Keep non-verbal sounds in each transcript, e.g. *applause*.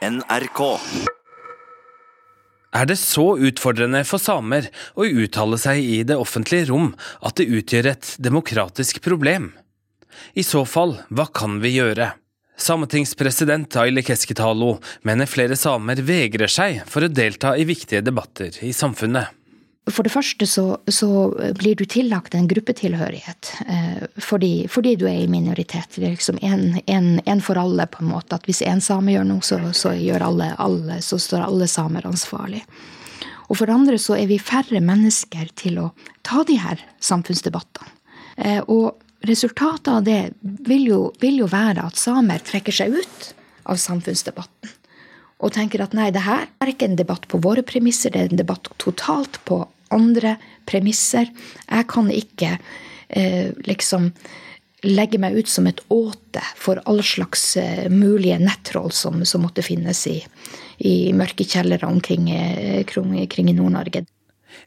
NRK. Er det så utfordrende for samer å uttale seg i det offentlige rom at det utgjør et demokratisk problem? I så fall, hva kan vi gjøre? Sametingspresident Aili Keskitalo mener flere samer vegrer seg for å delta i viktige debatter i samfunnet. For det første så, så, blir du tillagt en gruppetilhørighet eh, fordi, fordi, du er i minoritet. Det er liksom en, for alle, på en måte. At hvis én same gjør noe, så, så, gjør alle, alle, så står alle samer ansvarlig. Og for det andre så er vi færre mennesker til å ta de her samfunnsdebattene. Eh, og resultatet av det vil jo, vil jo være at samer trekker seg ut av samfunnsdebatten og tenker at nei, det her er ikke en debatt på våre premisser, det er en debatt totalt på andre premisser. Jeg kan ikke eh, liksom legge meg ut som et åte for all slags eh, mulige nettroll som, som, måtte finnes i, i mørke kjellere omkring, eh, kring i Nord-Norge.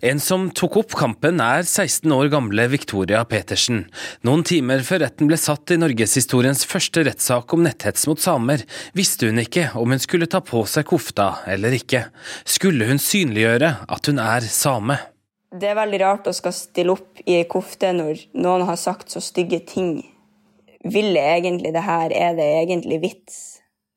En som tok opp kampen er 16 år gamle Victoria Petersen. Noen timer før retten ble satt i norgeshistoriens første rettssak om netthets mot samer, visste hun ikke om hun skulle ta på seg kofta eller ikke. Skulle hun synliggjøre at hun er same? Det er veldig rart å skal stille opp i ei kofte når noen har sagt så stygge ting. Vil jeg egentlig det her? Er det egentlig vits?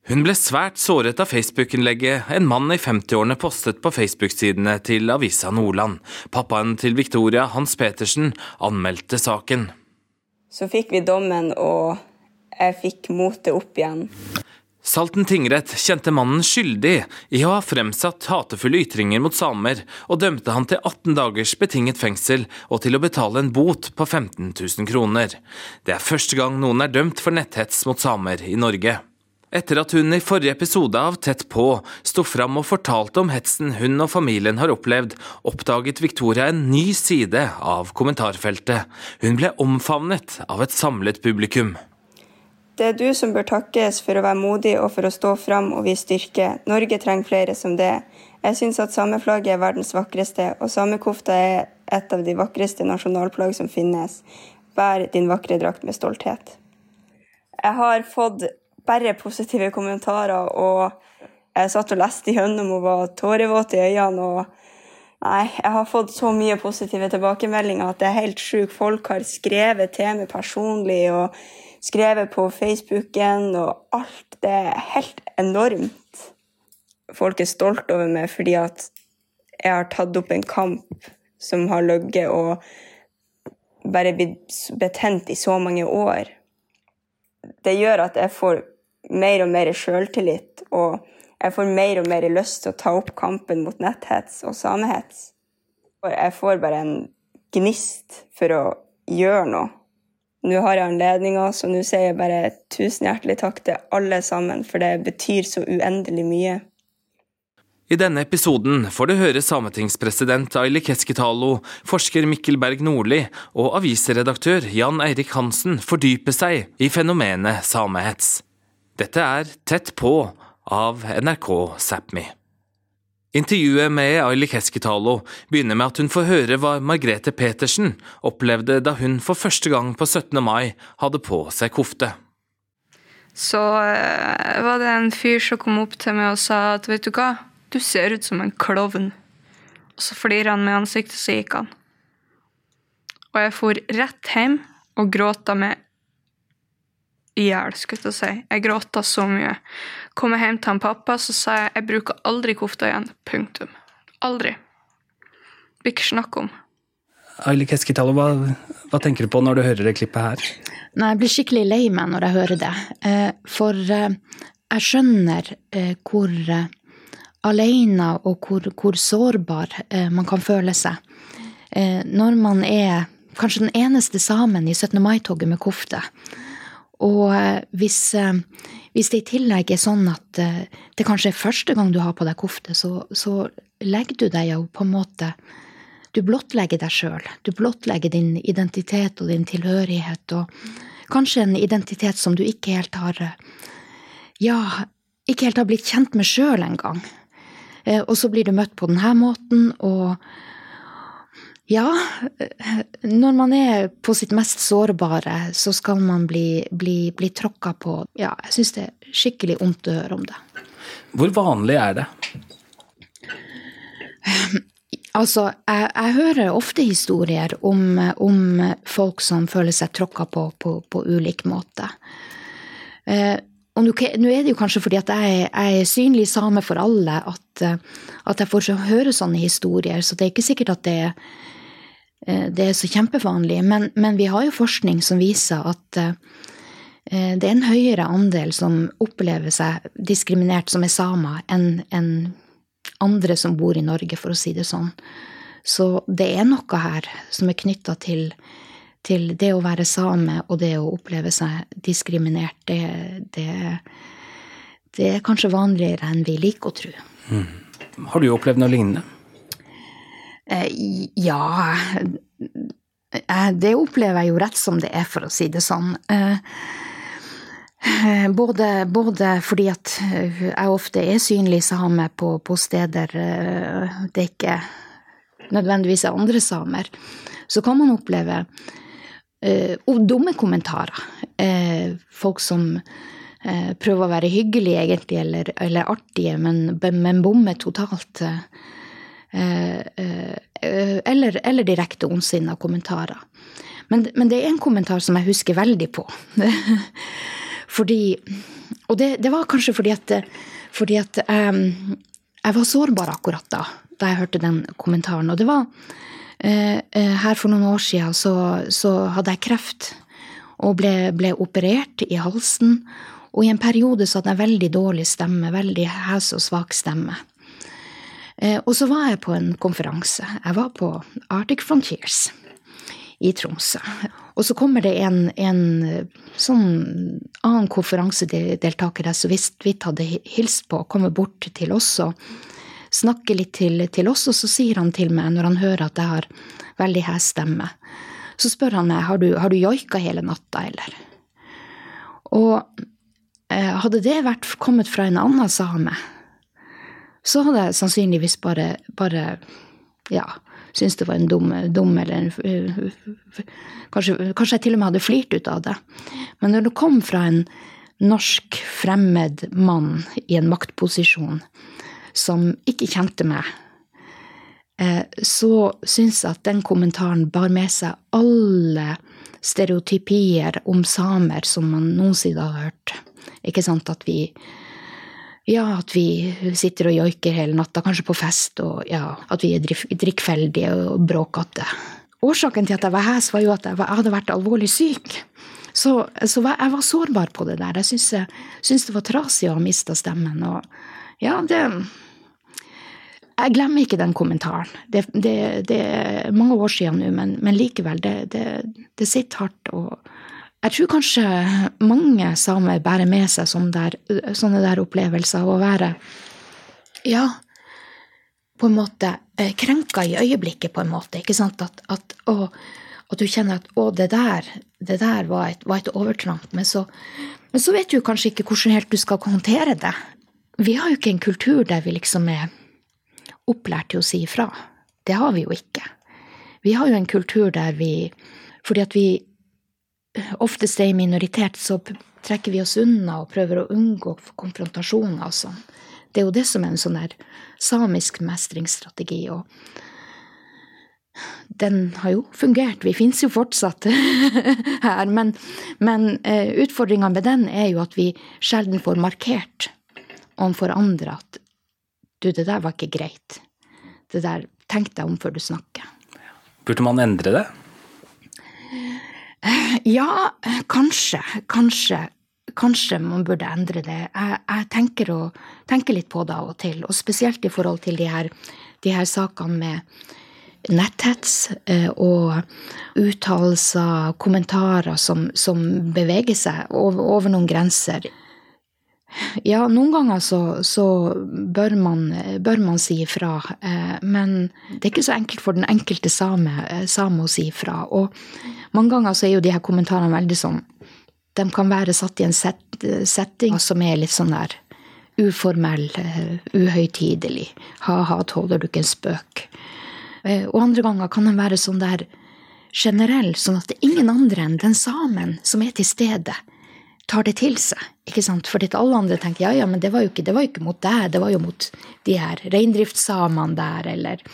Hun ble svært såret av Facebook-innlegget en mann i 50-årene postet på Facebook-sidene til Avisa Nordland. Pappaen til Victoria, Hans Petersen, anmeldte saken. Så fikk vi dommen, og jeg fikk motet opp igjen. Salten tingrett kjente mannen skyldig i å ha fremsatt hatefulle ytringer mot samer, og dømte han til 18 dagers betinget fengsel og til å betale en bot på 15 000 kroner. Det er første gang noen er dømt for netthets mot samer i Norge. Etter at hun i forrige episode av Tett på sto fram og fortalte om hetsen hun og familien har opplevd, oppdaget Victoria en ny side av kommentarfeltet. Hun ble omfavnet av et samlet publikum. Det er du som bør takkes for å være modig og for å stå fram og vise styrke. Norge trenger flere som det. Jeg syns at sameflagget er verdens vakreste, og samekofta er et av de vakreste nasjonalplagg som finnes. Bær din vakre drakt med stolthet. Jeg har fått bare positive kommentarer. Og jeg satt og leste gjennom og var tårevåt i øynene. og Nei, jeg har fått så mye positive tilbakemeldinger at det er helt sjukt. Folk har skrevet til meg personlig og skrevet på Facebooken og alt. Det er helt enormt. Folk er stolt over meg fordi at jeg har tatt opp en kamp som har ligget og bare blitt betent i så mange år. Det gjør at jeg får mer og mer sjøltillit, og jeg får mer og mer lyst til å ta opp kampen mot netthets og samehets. Jeg får bare en gnist for å gjøre noe. Nå har jeg anledninga, så nå sier jeg bare tusen hjertelig takk til alle sammen, for det betyr så uendelig mye. I denne episoden får du høre sametingspresident Aili Keskitalo, forsker Mikkel Berg Nordli og avisredaktør Jan Eirik Hansen fordype seg i fenomenet samehets. Dette er Tett på av NRK Sápmi. Intervjuet med Aili Keskitalo begynner med at hun får høre hva Margrethe Petersen opplevde da hun for første gang på 17. mai hadde på seg kofte. Så uh, var det en fyr som kom opp til meg og sa at vet du hva, du ser ut som en klovn. Og så flirer han med ansiktet, så gikk han. Og jeg for rett hjem og gråta med i hjel, skulle jeg si. Jeg gråta så mye. Kommer hjem til han pappa, så sa jeg jeg bruker aldri kofta igjen. Punktum. Aldri. Blir ikke snakk om. Aili Keskitalo, hva, hva, tenker du på når du hører det klippet her? Nei, Jeg blir skikkelig lei meg når jeg hører det. Eh, for eh, jeg skjønner eh, hvor alene og hvor, hvor sårbar man kan føle seg. Når man er kanskje den eneste samen i 17. mai-toget med kofte. Og eh, hvis, eh, hvis, det i tillegg er sånn at eh, det kanskje er første gang du har på deg kofte, så, så legger du deg jo på en måte Du blottlegger deg sjøl. Du blottlegger din identitet og din tilhørighet, og kanskje en identitet som du ikke helt har Ja, ikke helt har blitt kjent med sjøl engang. Og så blir du møtt på denne måten, og ja, når man er på sitt mest sårbare, så skal man bli, bli, bli tråkka på. Ja, jeg syns det er skikkelig vondt å høre om det. Hvor vanlig er det? Altså, jeg, jeg hører ofte historier om, om, folk som føler seg tråkka på, på på ulik måte. Eh, og nå er det jo kanskje fordi at jeg, jeg er synlig same for alle at, at jeg får høre sånne historier, så det er ikke sikkert at det, eh, det er så kjempevanlig. Men, men, vi har jo forskning som viser at eh, det er en høyere andel som opplever seg diskriminert som er samer, enn en andre som bor i Norge, for å si det sånn. Så det er noe her som er knytta til, til, det å være same og det å oppleve seg diskriminert. Det, det, det er kanskje vanligere enn vi liker å tro. Mm. Har du opplevd noe lignende? Eh, ja eh, Det opplever jeg jo rett som det er, for å si det sånn. Eh, både, både, fordi at jeg ofte er synlig same på, på steder det det ikke nødvendigvis er andre samer, så kan man oppleve uh, dumme kommentarer. Folk som prøver å være hyggelige, egentlig, eller, eller artige, men, men bommer totalt. Eller, eller, direkte ondsinna kommentarer. Men, men det er en kommentar som jeg husker veldig på. *laughs* Fordi Og det, det, var kanskje fordi at, fordi at um, jeg var sårbar akkurat da, da jeg hørte den kommentaren. Og det var uh, her for noen år siden så, så hadde jeg kreft og ble, ble, operert i halsen. Og i en periode så hadde jeg veldig dårlig stemme, veldig hes og svak stemme. Uh, og så var jeg på en konferanse. Jeg var på Arctic Frontiers i Tromsø. Og så kommer det en, en sånn annen konferansedeltaker jeg så vidt hadde hilst på, kommer bort til oss og snakker litt til, til, oss, og så sier han til meg, når han hører at jeg har veldig hes stemme, så spør han meg har du, har du joika hele natta, eller? Og eh, hadde det vært kommet fra en annen same, så hadde jeg sannsynligvis bare, bare ja, syntes det var en dum, dum eller en, kanskje, kanskje, jeg til og med hadde flirt ut av det. Men når det kom fra en norsk, fremmed mann i en maktposisjon som ikke kjente meg, eh, så syns jeg at den kommentaren bar med seg alle stereotypier om samer som man noensinne har hørt. Ikke sant at vi ja, at vi sitter og joiker hele natta, kanskje på fest, og ja, at vi er drikkfeldige og bråkete. Årsaken til at jeg var hes, var jo at jeg hadde vært alvorlig syk. Så, så jeg var sårbar på det der. Jeg syntes det var trasig å ha mista stemmen. Og ja, det Jeg glemmer ikke den kommentaren. Det, det, det er mange år siden nå, men, men likevel, det, det, sitter hardt. og jeg tror kanskje mange samer bærer med seg sånne der, sånne der opplevelser av å være Ja, på en måte eh, krenka i øyeblikket, på en måte. Ikke sant? At, at, å, at du kjenner at 'å, det der, det der var, et, var et overtramp'. Men så, men så vet du kanskje ikke hvordan helt du skal håndtere det. Vi har jo ikke en kultur der vi liksom er opplært til å si ifra. Det har vi jo ikke. Vi har jo en kultur der vi Fordi at vi oftest er i minoritet, så trekker vi oss unna og prøver å unngå konfrontasjoner og sånn. Det er jo det som er en sånn der samisk mestringsstrategi. og den har jo fungert, vi fins jo fortsatt *laughs* her, men, men eh, utfordringa med den er jo at vi sjelden får markert overfor andre at du, det der var ikke greit. Det der, tenk deg om før du snakker. Burde man endre det? *laughs* Ja, kanskje. Kanskje. Kanskje man burde endre det. Jeg, jeg tenker, å, tenker, litt på det av og til, og spesielt i forhold til de her, de her sakene med netthets eh, og uttalelser, kommentarer som, som beveger seg over, over noen grenser. Ja, noen ganger så, så bør, man, bør, man, si ifra, eh, men det er ikke så enkelt for den enkelte same, eh, same å si ifra. Og mange ganger så er jo de her kommentarene veldig sånn De kan være satt i en set, setting som er litt sånn der uformell, uh, uhøytidelig. Ha-ha, tåler du ikke en spøk? og andre ganger kan den være sånn der generell, sånn at det er ingen andre enn den samen som er til stede tar det til seg. ikke sant? Fordi alle andre tenker ja, ja, men det var jo ikke, det var jo ikke mot deg, det var jo mot de her reindriftssamene der, eller,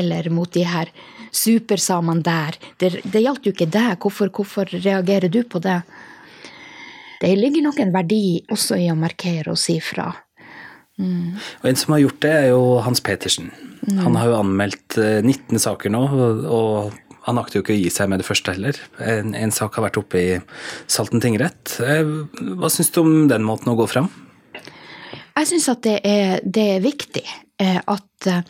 eller, mot de her supersamene der. Det, det gjaldt jo ikke deg, hvorfor, hvorfor reagerer du på det? Det ligger nok en verdi også i å markere og si fra. Mm. Og En som har gjort det, er jo Hans Petersen. Mm. Han har jo anmeldt 19 eh, saker nå, og han akter jo ikke å gi seg med det første heller. En, en sak har vært oppe i Salten tingrett. Eh, hva syns du om den måten å gå fram? Jeg syns at det er, det er viktig eh, at eh,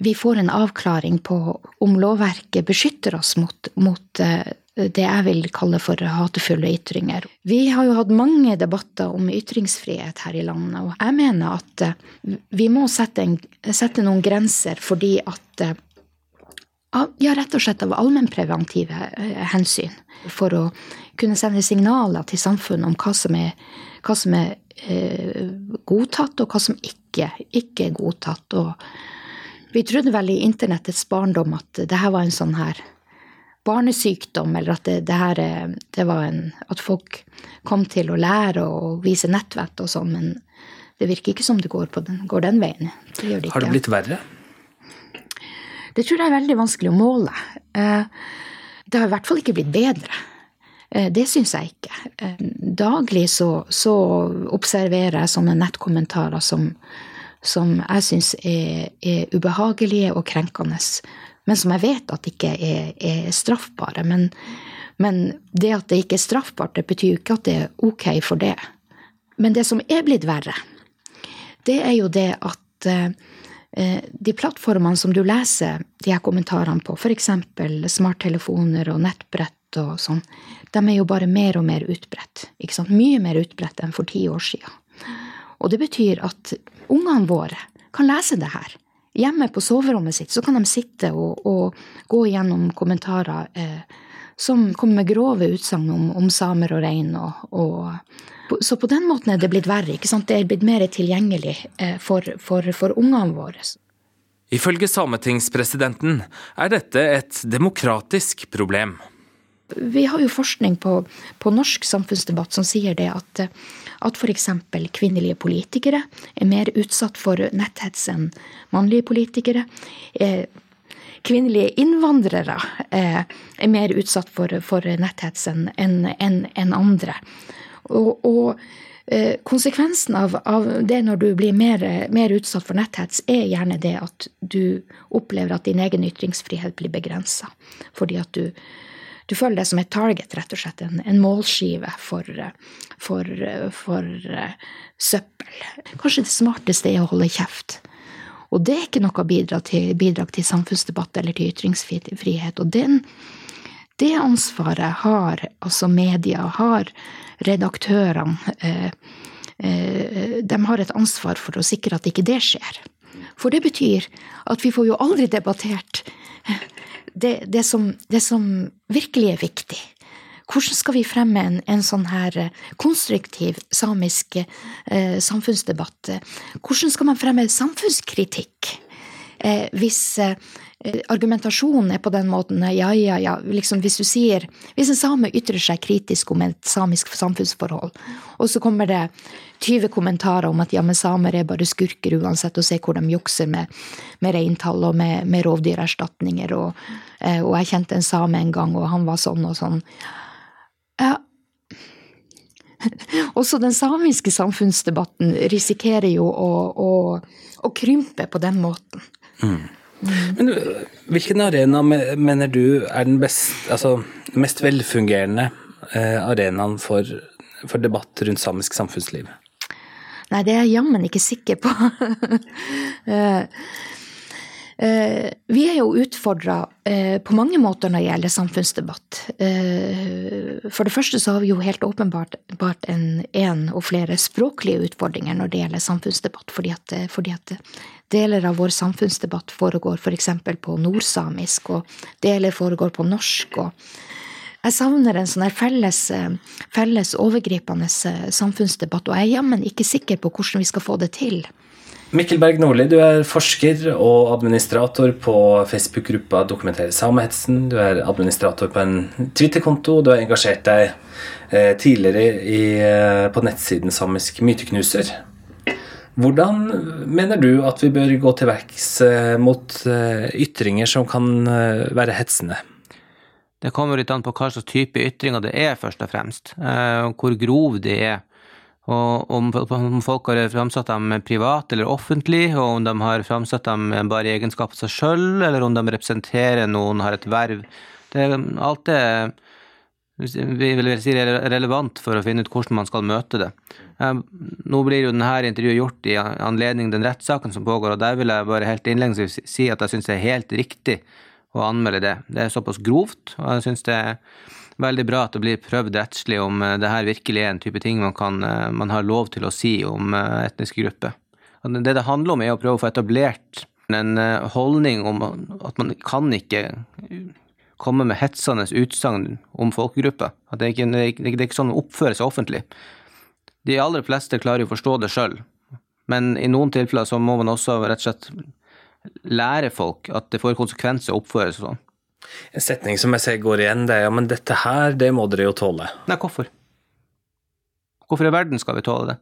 vi får en avklaring på om lovverket beskytter oss mot, mot det jeg vil kalle for hatefulle ytringer. Vi har jo hatt mange debatter om ytringsfrihet her i landet, og jeg mener at vi må sette, en, sette noen grenser fordi at ja, rett og slett av allmennpreventive eh, hensyn. For å kunne sende signaler til samfunnet om hva som er, hva som er eh, godtatt, og hva som ikke, ikke er godtatt. Og vi trodde vel i internettets barndom at det her var en sånn her barnesykdom, eller at det, det her eh, det var en At folk kom til å lære å vise nettvett og sånn, men det virker ikke som det går, den, går den veien. Det det Har det blitt verre? Det tror jeg er veldig vanskelig å måle. Eh, det har i hvert fall ikke blitt bedre. Eh, det syns jeg ikke. Eh, daglig så, så, observerer jeg sånne nettkommentarer som, som jeg syns er, er, ubehagelige og krenkende, men som jeg vet at ikke er, er straffbare. Men, men, det at det ikke er straffbart, det betyr jo ikke at det er ok for det. Men det som er blitt verre, det er jo det at de plattformene som du leser de her kommentarene på, f.eks. smarttelefoner og nettbrett og sånn, de er jo bare mer og mer utbredt. Mye mer utbredt enn for ti år siden. Og det betyr at ungene våre kan lese det her. Hjemme på soverommet sitt så kan de sitte og, og gå gjennom kommentarer eh, som kommer med grove utsagn om, om, samer og rein og, og så på den måten er det blitt verre. ikke sant? Det er blitt mer tilgjengelig eh, for, for, for ungene våre. Ifølge sametingspresidenten er dette et demokratisk problem. Vi har jo forskning på, på norsk samfunnsdebatt som sier det at, at f.eks. kvinnelige politikere er mer utsatt for netthets enn mannlige politikere. Eh, kvinnelige innvandrere eh, er mer utsatt for, for netthets enn en, en, en andre. Og, og eh, konsekvensen av, av, det når du blir mer, mer, utsatt for netthets, er gjerne det at du opplever at din egen ytringsfrihet blir begrensa. Fordi at du, du, føler deg som et target, rett og slett. En, en målskive for, for, for uh, søppel. Kanskje det smarteste er å holde kjeft. Og det er ikke noe bidrag til, bidrag til samfunnsdebatt eller til ytringsfrihet. Og den, det ansvaret har altså media, har redaktørene eh, eh, de har et ansvar for å sikre at ikke det skjer. For det betyr at vi får jo aldri debattert det, det, som, det som, virkelig er viktig. Hvordan skal vi fremme en, en sånn her konstruktiv samisk eh, samfunnsdebatt? Hvordan skal man fremme samfunnskritikk? Eh, hvis eh, argumentasjonen er på den måten ja, ja, ja, liksom hvis du sier Hvis en same ytrer seg kritisk om et samisk samfunnsforhold, og så kommer det 20 kommentarer om at ja, men samer er bare skurker uansett, og se hvor de jukser med, med reintall og med, med rovdyrerstatninger, og, eh, og, jeg kjente en same en gang, og han var sånn og sånn. Ja, *laughs* også den samiske samfunnsdebatten risikerer jo å, å, å krympe på den måten. Mm. Men hvilken arena mener du er den best, altså, mest velfungerende eh, arenaen for, for, debatt rundt samisk samfunnsliv? Nei, det er jeg jammen ikke sikker på. *laughs* Eh, eh, vi er jo utfordra på mange måter når det gjelder samfunnsdebatt. For det første så har vi jo helt åpenbart en, en og flere språklige utfordringer når det gjelder samfunnsdebatt, fordi at, fordi at Deler av vår samfunnsdebatt foregår f.eks. For på nordsamisk, og deler foregår på norsk. og jeg savner en sånn felles, felles, overgripende samfunnsdebatt, og jeg er jammen ikke sikker på hvordan vi skal få det til. Mikkel Berg Nordli, du er forsker og administrator på Facebook-gruppa Dokumentere samehetsen. Du er administrator på en Twitter-konto. Du har engasjert deg eh, tidligere i, eh, på nettsiden Samisk myteknuser. Hvordan mener du at vi bør gå til verks eh, mot ytringer som kan være hetsende? Det kommer litt an på hva slags type ytringer det er, først og fremst. Hvor grov de er. Og om, folk har framsatt dem privat eller offentlig, og om de har framsatt dem bare i egenskap av seg sjøl, eller om de representerer noen, har et verv. Det, alt det vi vil si relevant for å finne ut hvordan man skal møte det. Nå blir jo denne intervjuet gjort i anledning den rettssaken som pågår, og der vil jeg bare helt innledningsvis si at jeg syns det er helt riktig å anmelde det. Det er såpass grovt, og jeg syns det er veldig bra at det blir prøvd rettslig om eh, det her virkelig er en type ting man, kan, eh, man har lov til å si om eh, etniske grupper. Det det handler om, er å prøve å få etablert en holdning om at man kan ikke komme med hetsende utsagn om folkegrupper. At det, er ikke, det er ikke sånn å oppføre seg offentlig. De aller fleste klarer jo å forstå det sjøl, men i noen tilfeller så må man også rett og slett lære folk at det får konsekvenser å oppføre seg sånn. En setning som jeg ser går igjen, det er ja, men dette her, det må dere jo tåle. Nei, hvorfor? Hvorfor i verden skal vi tåle det?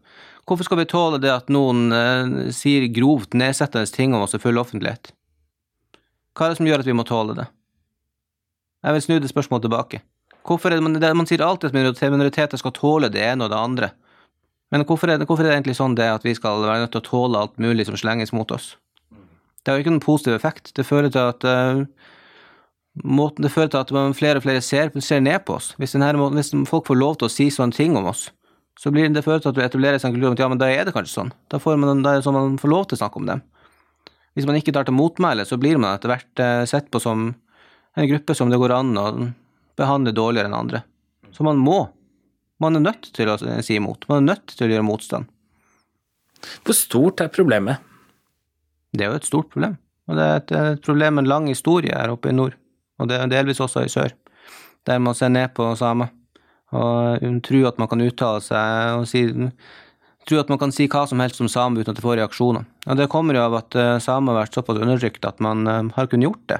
Hvorfor skal vi tåle det at noen eh, sier grovt nedsettende ting om oss i full offentlighet? Hva er det som gjør at vi må tåle det? Jeg vil snu det spørsmålet tilbake. Hvorfor er det, man, det, man sier alltid at minoriteter skal tåle det ene og det andre. Men hvorfor er, det, hvorfor er det egentlig sånn det at vi skal være nødt til å tåle alt mulig som slenges mot oss? Det har jo ikke noen positiv effekt. Det fører til at uh, måten det fører til at flere og flere ser, ser ned på oss. Hvis, denne, hvis, folk får lov til å si sånne ting om oss, så blir det fører til at du etablerer en kultur om at ja, men da er det kanskje sånn. Da, får man, da er det sånn man får lov til å snakke om dem. Hvis man ikke tar til motmæle, så blir man etter hvert eh, sett på som en gruppe som det går an å behandle dårligere enn andre. Så man må. Man er nødt til å si imot. Man er nødt til å gjøre motstand. Hvor stort er problemet? Det er jo et stort problem. Og det er et, et problem med en lang historie her oppe i nord og det er delvis også i sør, der man ser ned på samer og tror at man kan uttale seg og si tro at man kan si hva som helst om samer uten at det får reaksjoner. Og Det kommer jo av at eh, samer har vært såpass undertrykt at man eh, har kunnet gjort det.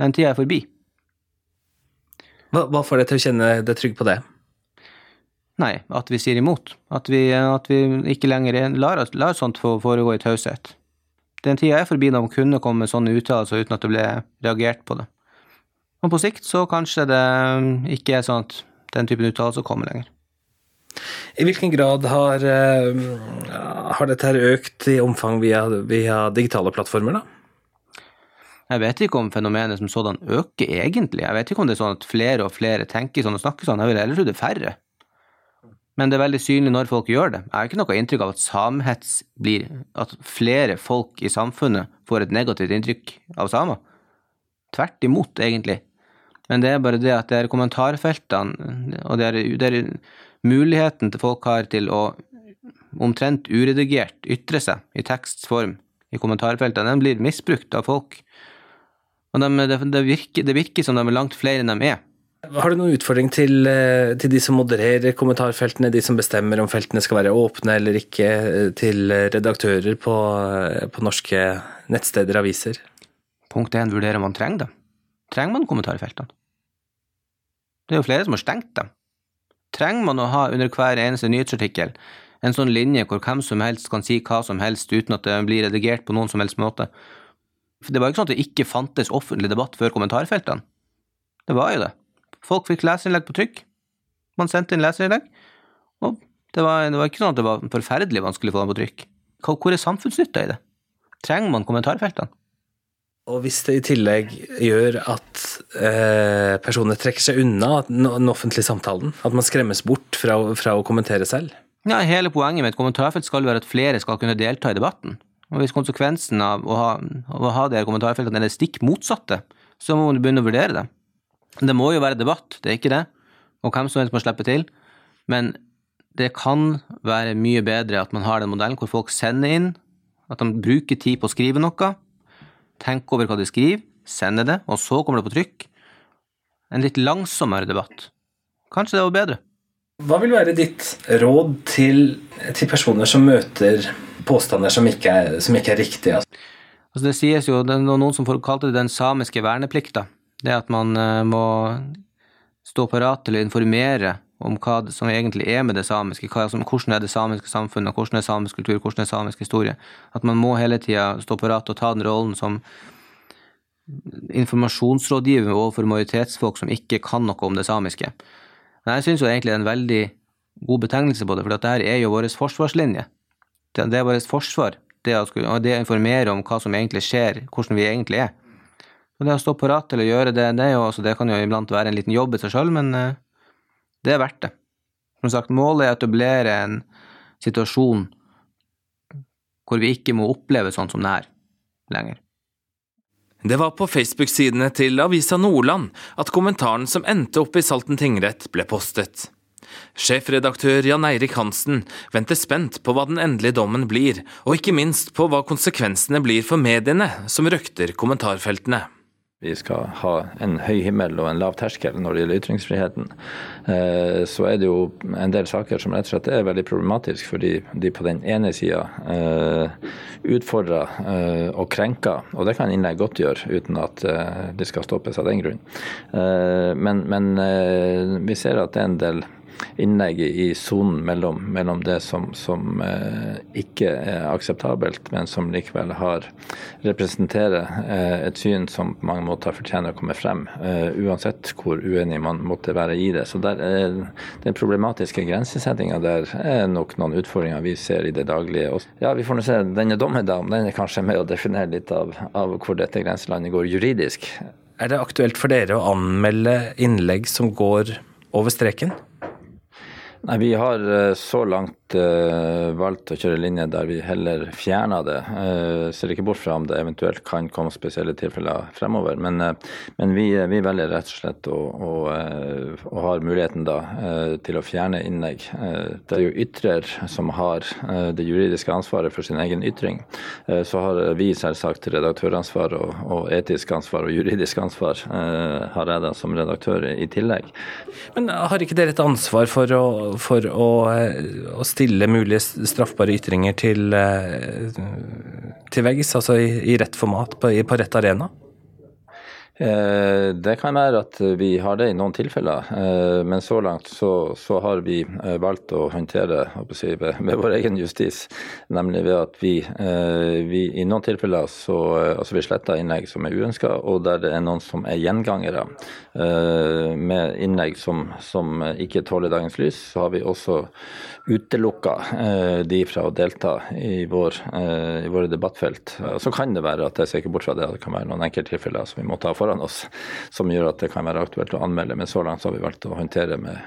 Den tida er forbi. Hva, hva får deg til å kjenne deg trygg på det? Nei, at vi sier imot. At vi, at vi ikke lenger lar, lar sånt foregå i taushet den tida er forbi da man kunne komme med sånne uttalelser uten at det ble reagert på det. Og på sikt så kanskje det ikke er sånn at den typen uttalelser kommer lenger. I hvilken grad har, eh, har dette økt i omfang via, via, digitale plattformer, da? Jeg vet ikke om fenomenet som sådan øker, egentlig. Jeg vet ikke om det er sånn at flere og flere tenker sånn og snakker sånn. Jeg vil heller tro det er færre men det er veldig synlig når folk gjør det. Jeg har ikke noe inntrykk av at samhets blir at flere folk i samfunnet får et negativt inntrykk av samer. Tvert imot, egentlig. Men det er bare det at det er kommentarfeltene, og det er, det er muligheten til folk har til å omtrent uredigert ytre seg i tekstform i kommentarfeltene, den blir misbrukt av folk. Og de, det, virker, det virker som de er langt flere enn de er. Har du noen utfordring til, eh, til, de som modererer kommentarfeltene, de som bestemmer om feltene skal være åpne eller ikke, eh, til redaktører på, eh, på norske nettsteder og aviser? Punkt én, vurderer om man trenger dem. Trenger man kommentarfeltene? Det er jo flere som har stengt dem. Trenger man å ha under hver eneste nyhetsartikkel en sånn linje hvor hvem som helst kan si hva som helst uten at det blir redigert på noen som helst måte? For det var ikke sånn at det ikke fantes offentlig debatt før kommentarfeltene. Det var jo det. Folk fikk leserinnlegg på trykk. Man sendte inn leserinnlegg. Og det var, det var, ikke sånn at det var forferdelig vanskelig å få dem på trykk. Hvor er samfunnsnytta i det? Trenger man kommentarfeltene? Og hvis det i tillegg gjør at eh, personer trekker seg unna den offentlige samtalen, at man skremmes bort fra, fra, å kommentere selv? Ja, Hele poenget med et kommentarfelt skal være at flere skal kunne delta i debatten. Og Hvis konsekvensen av å ha, av å ha de kommentarfeltene er det stikk motsatte, så må man begynne å vurdere det. Det må jo være debatt, det er ikke det, og hvem som helst må slippe til, men det kan være mye bedre at man har den modellen hvor folk sender inn, at de bruker tid på å skrive noe, tenker over hva de skriver, sender det, og så kommer det på trykk. En litt langsommere debatt. Kanskje det var bedre. Hva vil være ditt råd til, til personer som møter påstander som ikke er, som ikke er riktige. Altså. Det sies jo, det er noen som kalte det den samiske verneplikta. Det at man uh, må stå parat til å informere om hva som egentlig er med det samiske, som, hvordan er det samiske samfunnet, hvordan er samisk kultur, hvordan er samisk historie. At man må hele tida stå parat og ta den rollen som informasjonsrådgiver overfor majoritetsfolk som ikke kan noe om det samiske. Men jeg syns egentlig det er en veldig god betegnelse på det, for dette er jo vår forsvarslinje. Det er vårt forsvar, det å, det å informere om hva som egentlig skjer, hvordan vi egentlig er. Og det å stå på til å gjøre det, det, jo, altså, det, kan jo iblant være en liten jobb i seg sjøl, men uh, det er verdt det. Som sagt, målet er å etablere en situasjon hvor vi ikke må oppleve sånn som det her lenger. Det var på Facebook-sidene til Avisa Nordland at kommentaren som endte opp i Salten tingrett, ble postet. Sjefredaktør Jan Eirik Hansen venter spent på hva den endelige dommen blir, og ikke minst på hva konsekvensene blir for mediene som røkter kommentarfeltene. Vi skal ha en høy himmel og en lav terskel når det gjelder ytringsfriheten. Eh, så er det jo en del saker som rett og slett er veldig problematisk, fordi de på den ene sida eh, utfordrer eh, og krenker. Og det kan innlegg godt gjøre, uten at det skal stoppes av den grunn. Men, men vi ser at det er en del innlegget i sonen mellom, mellom, det som, som eh, ikke er akseptabelt, men som likevel har representerer eh, et syn som på mange måter fortjener å komme frem, eh, uansett hvor uenig man måtte være i det. Så der er Den problematiske grensesettinga der er nok noen utfordringer vi ser i det daglige. Ja, Vi får nå se. Denne dommen da, den er kanskje med å definere litt av, av hvor dette grenselandet går juridisk. Er det aktuelt for dere å anmelde innlegg som går over streken? Nei, Vi har eh, så langt uh, valgt å kjøre linje der vi heller fjerner det. Uh, ser ikke bort fra om det eventuelt kan komme spesielle tilfeller fremover. Men, uh, men vi, vi, velger rett og slett å, å, å har muligheten da til å fjerne innlegg. det er jo ytrer som har det juridiske ansvaret for sin egen ytring. så har vi selvsagt redaktøransvar og, og, etisk ansvar og juridisk ansvar, har jeg da som redaktør i tillegg. Men har ikke dere et ansvar for å for å, å stille mulige straffbare ytringer til, eh, til veggs, altså i, i rett format, på, på rett arena? Eh, det kan være at vi har det i noen tilfeller, eh, men så langt så, så har vi eh, valgt å håndtere det med, vår egen justis, nemlig ved at vi, vi i noen tilfeller så altså vi sletter innlegg som er uønska, og der det er noen som er gjengangere. Med innlegg som, som ikke tåler dagens lys, så har vi også utelukka de fra å delta i, vår, i våre debattfelt. Så kan det være at jeg ser ikke bort fra det, at det kan være noen enkelttilfeller som vi må ta for foran oss som gjør at det kan være aktuelt å anmelde. Men så langt har vi valgt å håndtere med,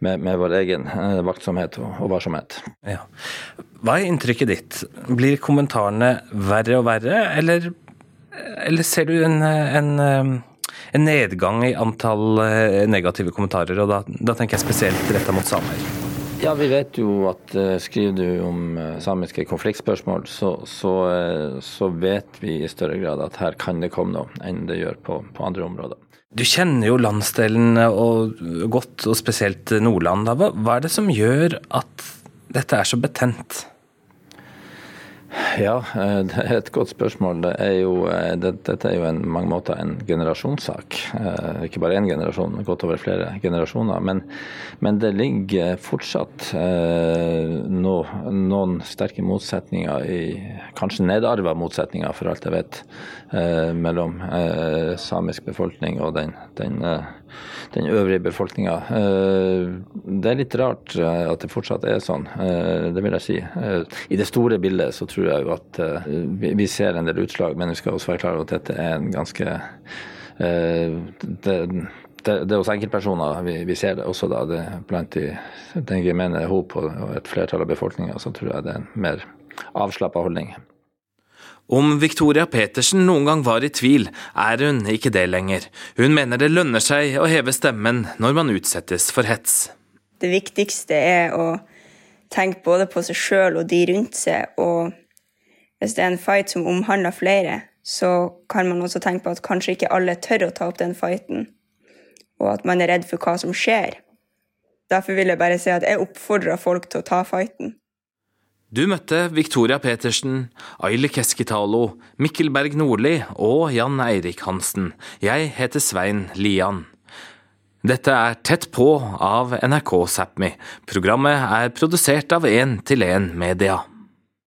med, med vår egen eh, vaktsomhet og, og varsomhet. Ja. Hva er inntrykket ditt? Blir kommentarene verre og verre, eller, eller ser du en, en, en, nedgang i antall eh, negative kommentarer? Og da, da tenker jeg spesielt retta mot samer. Ja, vi vet jo at uh, skriver du om uh, samiske konfliktspørsmål, så, så, uh, så, vet vi i større grad at her kan det komme noe enn det gjør på, på andre områder. Du kjenner jo landsdelen og, godt, og spesielt Nordland. Hva, hva er det som gjør at dette er så betent? Ja, eh, det er et godt spørsmål. Det er jo, eh, det, dette er jo en mange måter en generasjonssak. Eh, ikke bare én generasjon, men godt over flere generasjoner. Men, men det ligger fortsatt no, noen sterke motsetninger, i, kanskje nedarva motsetninger, for alt jeg vet, mellom samisk befolkning og den, den den øvrige befolkninga. Det er litt rart at det fortsatt er sånn, det vil jeg si. I det store bildet så tror tror jo at uh, vi, ser en del utslag, men vi skal også være klar over at dette er en ganske uh, det, det, det, er hos enkeltpersoner vi, vi, ser det også da. Det, blant de, den gemene hop og, og et flertall av befolkninga, så tror jeg det er en mer avslappa holdning. Om Victoria Petersen noen gang var i tvil, er hun ikke det lenger. Hun mener det lønner seg å heve stemmen når man utsettes for hets. Det viktigste er å tenke både på seg sjøl og de rundt seg, og hvis det er en fight som omhandler flere, så kan man også tenke på at kanskje ikke alle tør å ta opp den fighten, og at man er redd for hva som skjer. Derfor vil jeg bare si at jeg oppfordrer folk til å ta fighten. Du møtte Victoria Petersen, Aile Keskitalo, Mikkel Berg Nordli og Jan Eirik Hansen. Jeg heter Svein Lian. Dette er Tett på av NRK Sápmi. Programmet er produsert av 1 til 1 Media.